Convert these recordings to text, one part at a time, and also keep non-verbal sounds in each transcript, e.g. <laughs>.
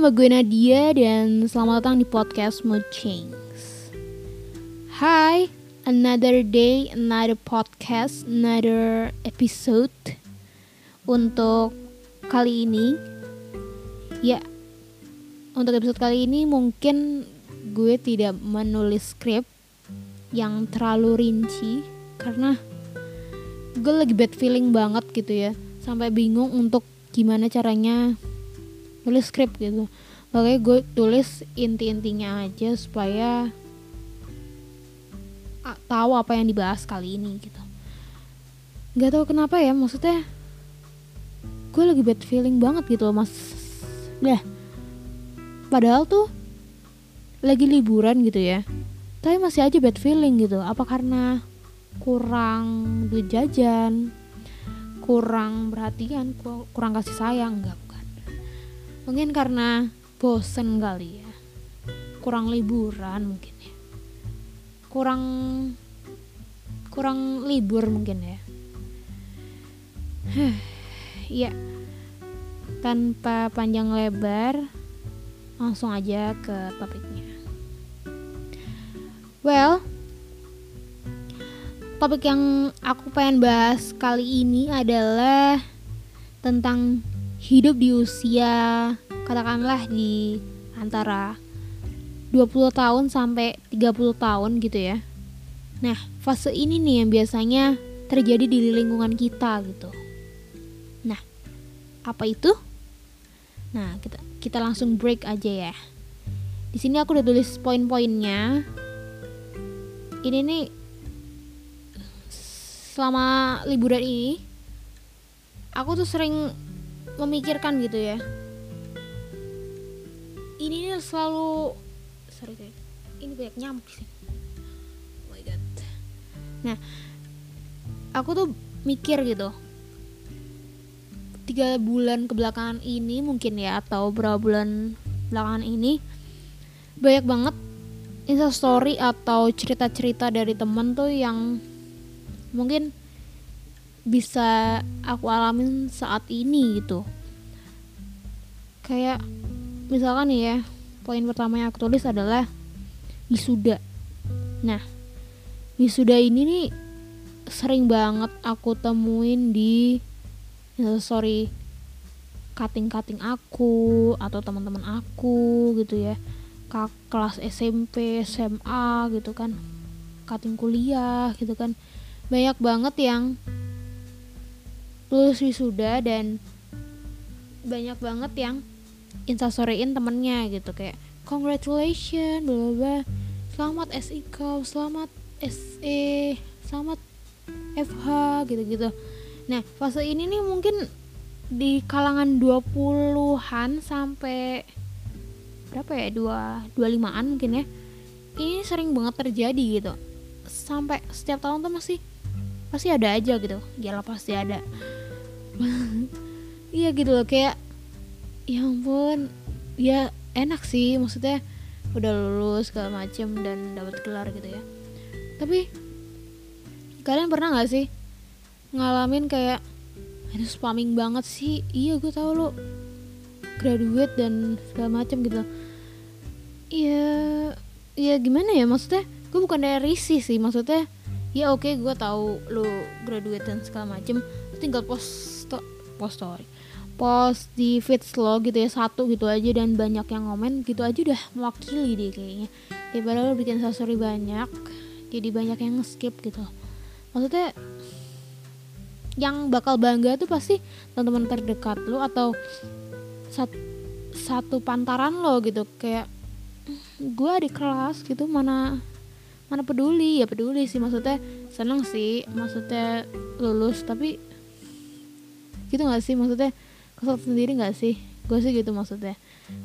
nama gue Nadia dan selamat datang di podcast Mood Change. Hai, another day, another podcast, another episode. Untuk kali ini, ya, untuk episode kali ini mungkin gue tidak menulis skrip yang terlalu rinci karena gue lagi bad feeling banget gitu ya, sampai bingung untuk gimana caranya nulis skrip gitu. Makanya gue tulis inti-intinya aja supaya ah, tahu apa yang dibahas kali ini gitu. Nggak tahu kenapa ya maksudnya gue lagi bad feeling banget gitu loh mas. Nah padahal tuh lagi liburan gitu ya tapi masih aja bad feeling gitu. Apa karena kurang duit jajan kurang perhatian kurang kasih sayang enggak mungkin karena bosen kali ya. Kurang liburan mungkin ya. Kurang kurang libur mungkin ya. Ya tanpa panjang lebar langsung aja ke topiknya. Well topik yang aku pengen bahas kali ini adalah tentang hidup di usia katakanlah di antara 20 tahun sampai 30 tahun gitu ya. Nah, fase ini nih yang biasanya terjadi di lingkungan kita gitu. Nah, apa itu? Nah, kita kita langsung break aja ya. Di sini aku udah tulis poin-poinnya. Ini nih selama liburan ini aku tuh sering memikirkan gitu ya. Ini selalu sorry guys ini banyak nyamuk sih. Oh my god. Nah aku tuh mikir gitu. Tiga bulan kebelakangan ini mungkin ya atau berapa bulan belakangan ini banyak banget insta story atau cerita-cerita dari temen tuh yang mungkin bisa aku alamin saat ini gitu. Kayak misalkan nih ya poin pertama yang aku tulis adalah wisuda. Nah wisuda ini nih sering banget aku temuin di sorry cutting-cutting aku atau teman-teman aku gitu ya. Ke kelas SMP SMA gitu kan. Cutting kuliah gitu kan. Banyak banget yang lulus wisuda dan banyak banget yang instastoryin temennya gitu kayak congratulations bla bla selamat SI kau selamat SE selamat FH gitu-gitu. Nah fase ini nih mungkin di kalangan 20-an sampai berapa ya dua dua limaan mungkin ya ini sering banget terjadi gitu. Sampai setiap tahun tuh masih pasti ada aja gitu. Ya pasti ada <laughs> iya gitu loh kayak ya ampun ya enak sih maksudnya udah lulus segala macem dan dapat gelar gitu ya. Tapi kalian pernah nggak sih ngalamin kayak aduh spamming banget sih. Iya gue tau lo graduate dan segala macem gitu. Iya ya gimana ya maksudnya gue bukan dari risih sih maksudnya ya oke okay, gue tahu lo graduate dan segala macem tinggal post post story post di feeds lo gitu ya satu gitu aja dan banyak yang komen gitu aja udah mewakili deh kayaknya. Daripada lo bikin story banyak jadi banyak yang skip gitu. Maksudnya yang bakal bangga tuh pasti teman-teman terdekat lo atau sat, satu pantaran lo gitu. Kayak gue di kelas gitu mana mana peduli? Ya peduli sih maksudnya seneng sih maksudnya lulus tapi gitu gak sih? Maksudnya kesel sendiri gak sih? Gue sih gitu maksudnya.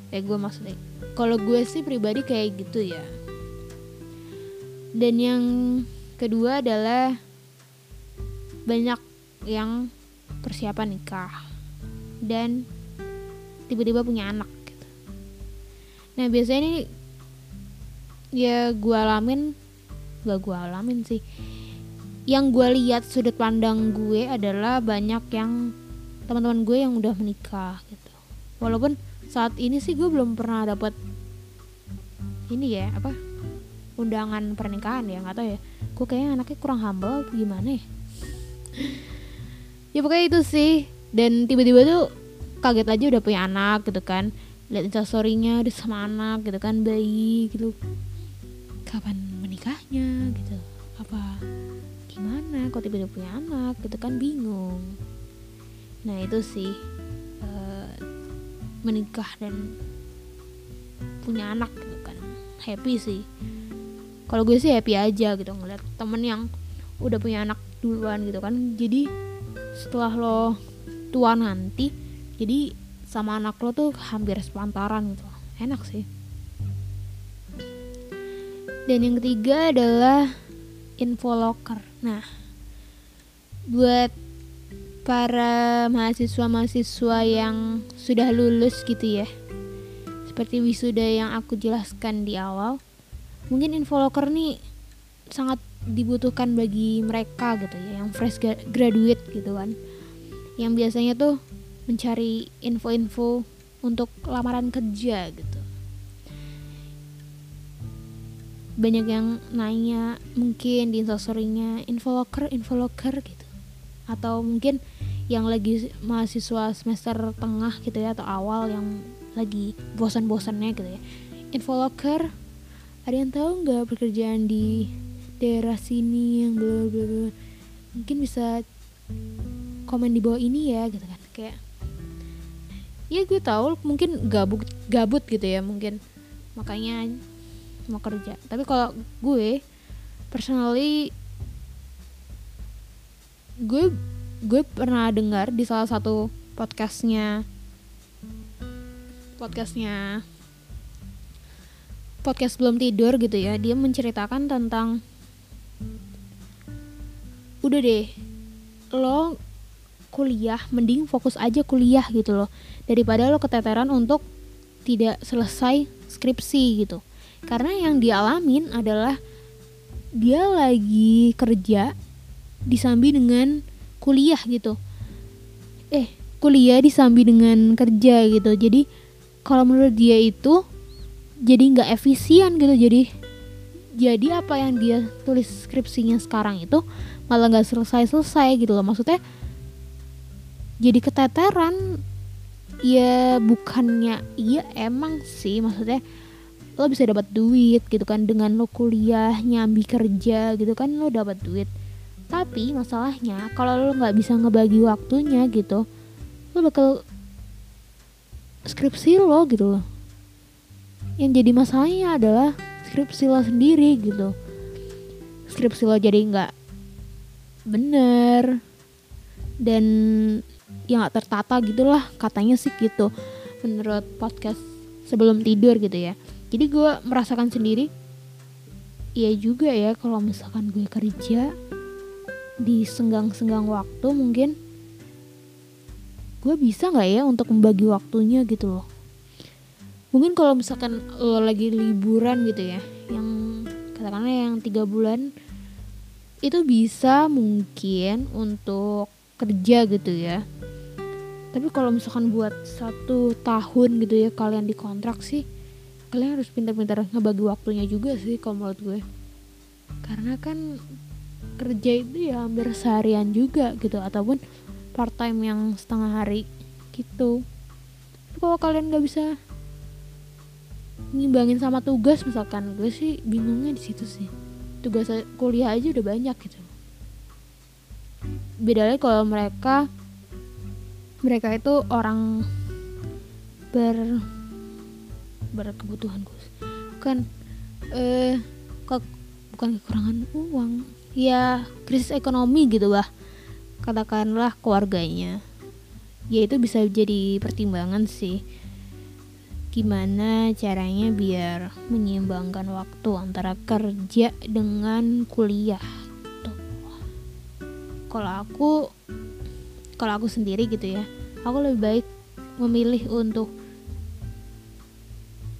Kayak gue maksudnya kalau gue sih pribadi kayak gitu ya. Dan yang kedua adalah banyak yang persiapan nikah dan tiba-tiba punya anak gitu. Nah biasanya ini ya gue alamin gak gue alamin sih. Yang gue lihat sudut pandang gue adalah banyak yang teman-teman gue yang udah menikah gitu. Walaupun saat ini sih gue belum pernah dapat ini ya apa undangan pernikahan ya nggak tahu ya. Gue kayaknya anaknya kurang humble gimana ya? Ya pokoknya itu sih. Dan tiba-tiba tuh kaget aja udah punya anak gitu kan. Lihat instastorynya udah sama anak gitu kan bayi gitu. Kapan menikahnya gitu. Apa gimana? Kok tiba-tiba punya anak gitu kan bingung nah itu sih uh, menikah dan punya anak gitu kan. Happy sih. Kalau gue sih happy aja gitu ngeliat temen yang udah punya anak duluan gitu kan. Jadi setelah lo tua nanti jadi sama anak lo tuh hampir sepantaran gitu. Enak sih. Dan yang ketiga adalah infolocker nah buat para mahasiswa-mahasiswa yang sudah lulus gitu ya. Seperti wisuda yang aku jelaskan di awal. Mungkin infolocker nih sangat dibutuhkan bagi mereka gitu ya yang fresh graduate gitu kan. Yang biasanya tuh mencari info-info untuk lamaran kerja gitu. Banyak yang nanya mungkin di instastorynya infolocker infolocker gitu atau mungkin yang lagi mahasiswa semester tengah gitu ya atau awal yang lagi bosan-bosannya gitu ya. Infolocker ada yang tahu nggak pekerjaan di daerah sini yang bla bla bla? Mungkin bisa komen di bawah ini ya gitu kan. Kayak ya gue tahu mungkin gabut gabut gitu ya mungkin. Makanya mau kerja. Tapi kalau gue personally gue gue pernah dengar di salah satu podcastnya podcastnya podcast belum tidur gitu ya dia menceritakan tentang udah deh lo kuliah mending fokus aja kuliah gitu loh. Daripada lo keteteran untuk tidak selesai skripsi gitu. Karena yang dialamin adalah dia lagi kerja disambi dengan kuliah gitu. Eh kuliah disambi dengan kerja gitu. Jadi kalau menurut dia itu jadi nggak efisien gitu. Jadi jadi apa yang dia tulis skripsinya sekarang itu malah nggak selesai selesai gitu loh. Maksudnya jadi keteteran. Ya bukannya iya emang sih. Maksudnya lo bisa dapat duit gitu kan. Dengan lo kuliah nyambi kerja gitu kan lo dapat duit tapi masalahnya kalau lo nggak bisa ngebagi waktunya gitu lo bakal skripsi lo gitu loh. Yang jadi masalahnya adalah skripsi lo sendiri gitu. Skripsi lo jadi nggak bener dan yang gak tertata gitulah katanya sih gitu menurut podcast sebelum tidur gitu ya. Jadi gue merasakan sendiri iya juga ya kalau misalkan gue kerja di senggang-senggang waktu mungkin gue bisa nggak ya untuk membagi waktunya gitu loh. Mungkin kalau misalkan lo lagi liburan gitu ya yang katakanlah yang tiga bulan itu bisa mungkin untuk kerja gitu ya. Tapi kalau misalkan buat satu tahun gitu ya kalian dikontrak sih kalian harus pintar-pintar ngebagi waktunya juga sih kalau menurut gue. Karena kan kerja itu ya hampir seharian juga gitu ataupun part time yang setengah hari gitu. Tapi kalau kalian nggak bisa ngimbangin sama tugas misalkan gue sih bingungnya di situ sih. Tugas kuliah aja udah banyak gitu. Bedanya kalau mereka mereka itu orang ber berkebutuhan khusus bukan eh ke, bukan kekurangan uang ya krisis ekonomi gitu lah katakanlah keluarganya. Ya itu bisa jadi pertimbangan sih. Gimana caranya biar menyeimbangkan waktu antara kerja dengan kuliah tuh. Kalau aku kalau aku sendiri gitu ya aku lebih baik memilih untuk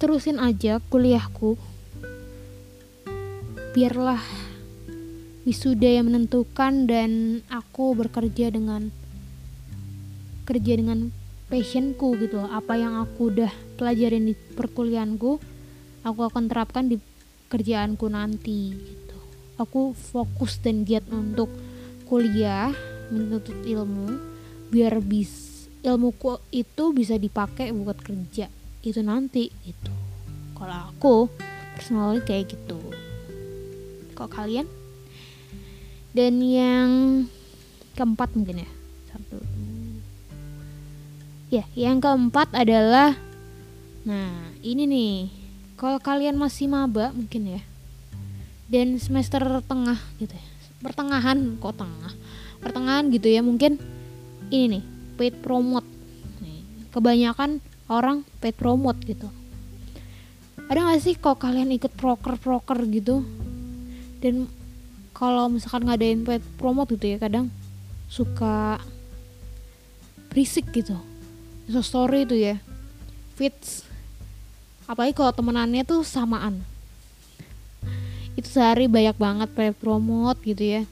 terusin aja kuliahku. Biarlah wisuda yang menentukan dan aku bekerja dengan kerja dengan passionku gitu apa yang aku udah pelajarin di perkuliahanku aku akan terapkan di kerjaanku nanti gitu. Aku fokus dan giat untuk kuliah menuntut ilmu biar bis ilmuku itu bisa dipakai buat kerja itu nanti gitu. Kalau aku personally kayak gitu. Kok kalian dan yang keempat mungkin ya. Satu. Ya yang keempat adalah nah ini nih. Kalau kalian masih maba mungkin ya dan semester tengah gitu ya pertengahan kok tengah? Pertengahan gitu ya mungkin ini nih paid promote. Kebanyakan orang paid promote gitu. Ada gak sih kok kalian ikut proker-proker gitu? Dan kalau misalkan ngadain paid promote gitu ya kadang suka berisik gitu. So story itu ya. Fits apalagi kalau temenannya tuh samaan. Itu sehari banyak banget pre promote gitu ya.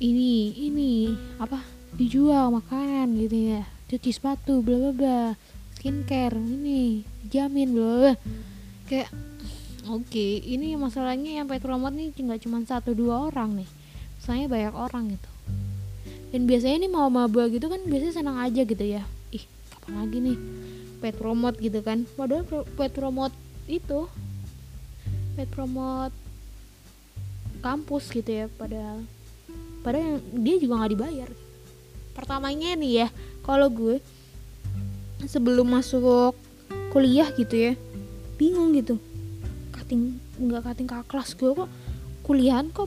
Ini ini apa dijual makanan gitu ya. Cuci sepatu bla bla bla. Skincare ini jamin bla bla. Kayak oke okay, ini masalahnya yang pet promote nih nggak cuma satu dua orang nih. Misalnya banyak orang gitu. Dan biasanya ini mau maba gitu kan biasanya senang aja gitu ya. Apa lagi nih? Pet promote gitu kan. Padahal pet promote itu pet promote kampus gitu ya padahal. Padahal yang dia juga nggak dibayar. Pertamanya nih ya kalau gue sebelum masuk kuliah gitu ya bingung gitu kating nggak kating ke kelas gue kok. Kuliahan kok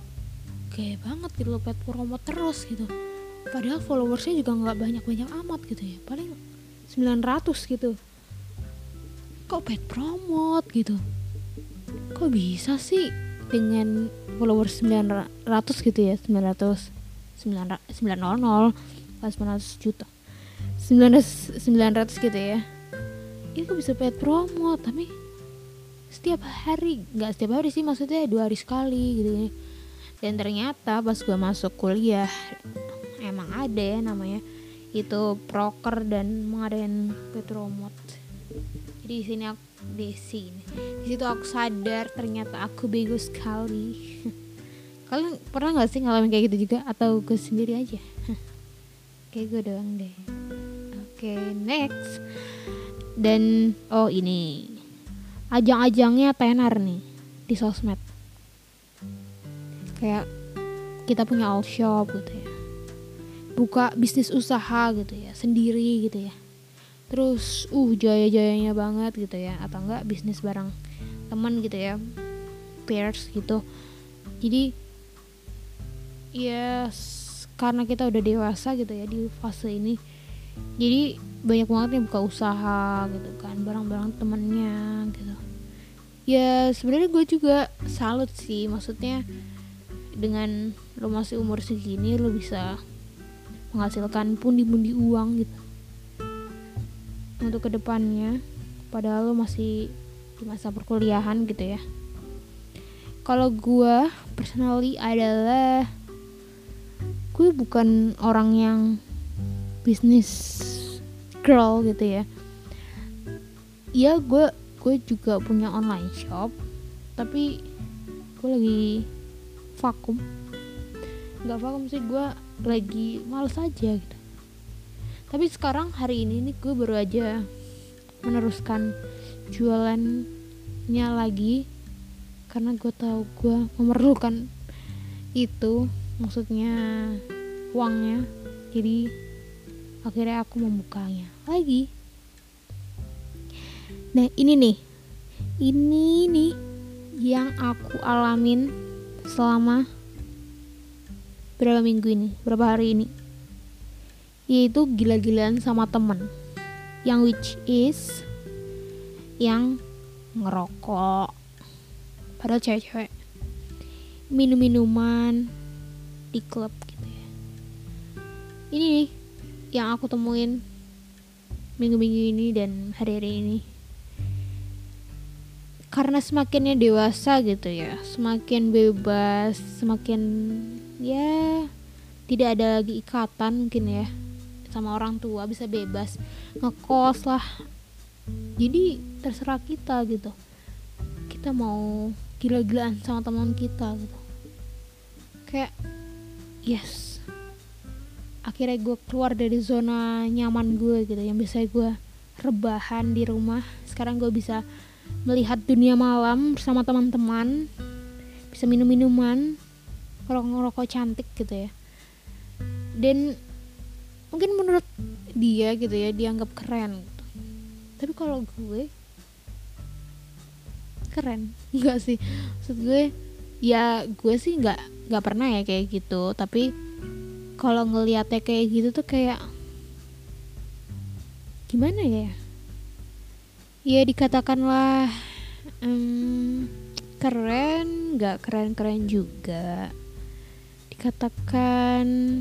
kayak banget gitu loh pet promote terus gitu. Padahal followersnya juga nggak banyak banyak amat gitu ya paling 900 gitu. Kok pet promote gitu? Kok bisa sih dengan follower 900 gitu ya 900 900 900 900 juta. 900 900 gitu ya. Itu bisa pet promote tapi setiap hari nggak setiap hari sih maksudnya dua hari sekali gitu ya. Dan ternyata pas gue masuk kuliah emang ada ya namanya itu proker dan mengadain petromot. Jadi di sini aku di sini di situ aku sadar ternyata aku bego sekali. <laughs> Kalian pernah nggak sih ngalamin kayak gitu juga? Atau gue sendiri aja? <laughs> Kayak gue doang deh. Oke okay, next. Dan oh ini ajang-ajangnya tenar nih di sosmed. Kayak kita punya all shop gitu ya. Buka bisnis usaha gitu ya sendiri gitu ya. Terus uh jaya-jayanya banget gitu ya. Atau enggak bisnis barang teman gitu ya peers gitu. Jadi ya karena kita udah dewasa gitu ya di fase ini jadi banyak banget yang buka usaha gitu kan barang-barang temennya gitu. Ya sebenarnya gue juga salut sih maksudnya dengan lo masih umur segini lo bisa menghasilkan pundi-pundi uang gitu. Untuk ke depannya padahal lo masih di masa perkuliahan gitu ya. Kalau gue personally adalah gue bukan orang yang bisnis girl gitu ya. Ya gue gue juga punya online shop tapi gue lagi vakum. Nggak vakum sih gue lagi males aja gitu. Tapi sekarang hari ini nih gue baru aja meneruskan jualannya lagi karena gue tahu gue memerlukan itu maksudnya uangnya. Jadi akhirnya aku membukanya lagi. Nah ini nih. Ini nih yang aku alamin selama berapa minggu ini? Berapa hari ini? Yaitu gila-gilaan sama temen. Yang which is yang ngerokok. Padahal cewek-cewek. Minum-minuman di klub gitu ya. Ini nih yang aku temuin minggu-minggu ini dan hari-hari ini. Karena semakinnya dewasa gitu ya semakin bebas semakin ya tidak ada lagi ikatan mungkin ya sama orang tua bisa bebas ngekos lah. Jadi terserah kita gitu. Kita mau gila-gilaan sama teman kita gitu. Kayak yes akhirnya gue keluar dari zona nyaman gue gitu yang biasa gue rebahan di rumah. Sekarang gue bisa melihat dunia malam bersama teman-teman bisa minum minuman ngerokok-ngerokok cantik gitu ya. Dan mungkin menurut dia gitu ya dianggap keren gitu. tapi kalau gue keren. <laughs> Enggak sih. Maksud gue ya gue sih nggak nggak pernah ya kayak gitu. Tapi kalau ngeliatnya kayak gitu tuh kayak gimana ya? Ya dikatakanlah um, keren nggak keren keren juga. Dikatakan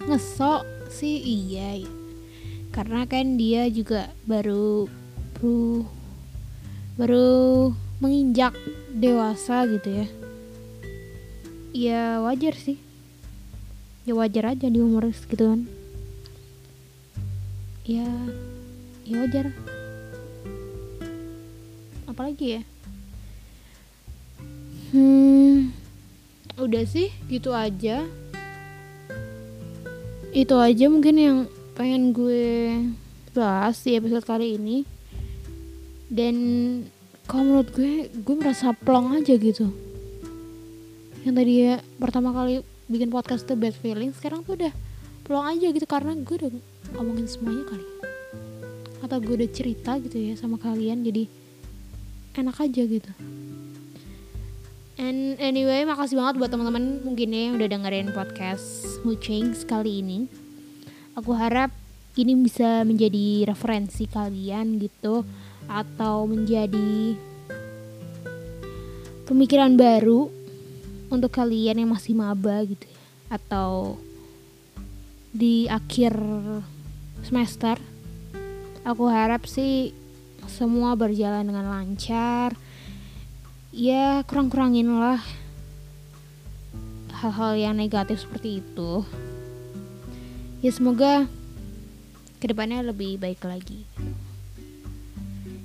ngesok sih iya ya. karena kan dia juga baru baru baru menginjak dewasa gitu ya. Ya wajar sih ya wajar aja di umur segitu kan. Ya ya wajar. Apalagi ya? Hmm udah sih gitu aja. Itu aja mungkin yang pengen gue bahas di episode kali ini. Dan kalau menurut gue gue merasa plong aja gitu. Yang tadi ya pertama kali bikin podcast tuh bad feeling sekarang tuh udah plong aja gitu karena gue udah ngomongin semuanya kali. Atau gue udah cerita gitu ya sama kalian jadi enak aja gitu. And anyway makasih banget buat teman-teman mungkin ya yang udah dengerin podcast Mucing sekali ini. Aku harap ini bisa menjadi referensi kalian gitu atau menjadi pemikiran baru untuk kalian yang masih maba gitu ya. Atau di akhir semester aku harap sih semua berjalan dengan lancar. Ya kurang-kurangin lah hal-hal yang negatif seperti itu. Ya semoga ke depannya lebih baik lagi.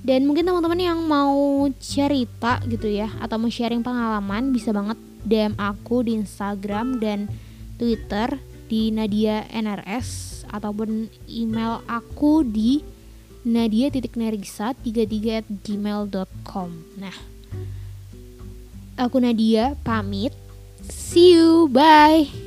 Dan mungkin teman-teman yang mau cerita gitu ya atau mau sharing pengalaman bisa banget DM aku di Instagram dan Twitter di Nadia NRS ataupun email aku di nadia titik nergisa 33 at gmail.com nah aku Nadia pamit. See you bye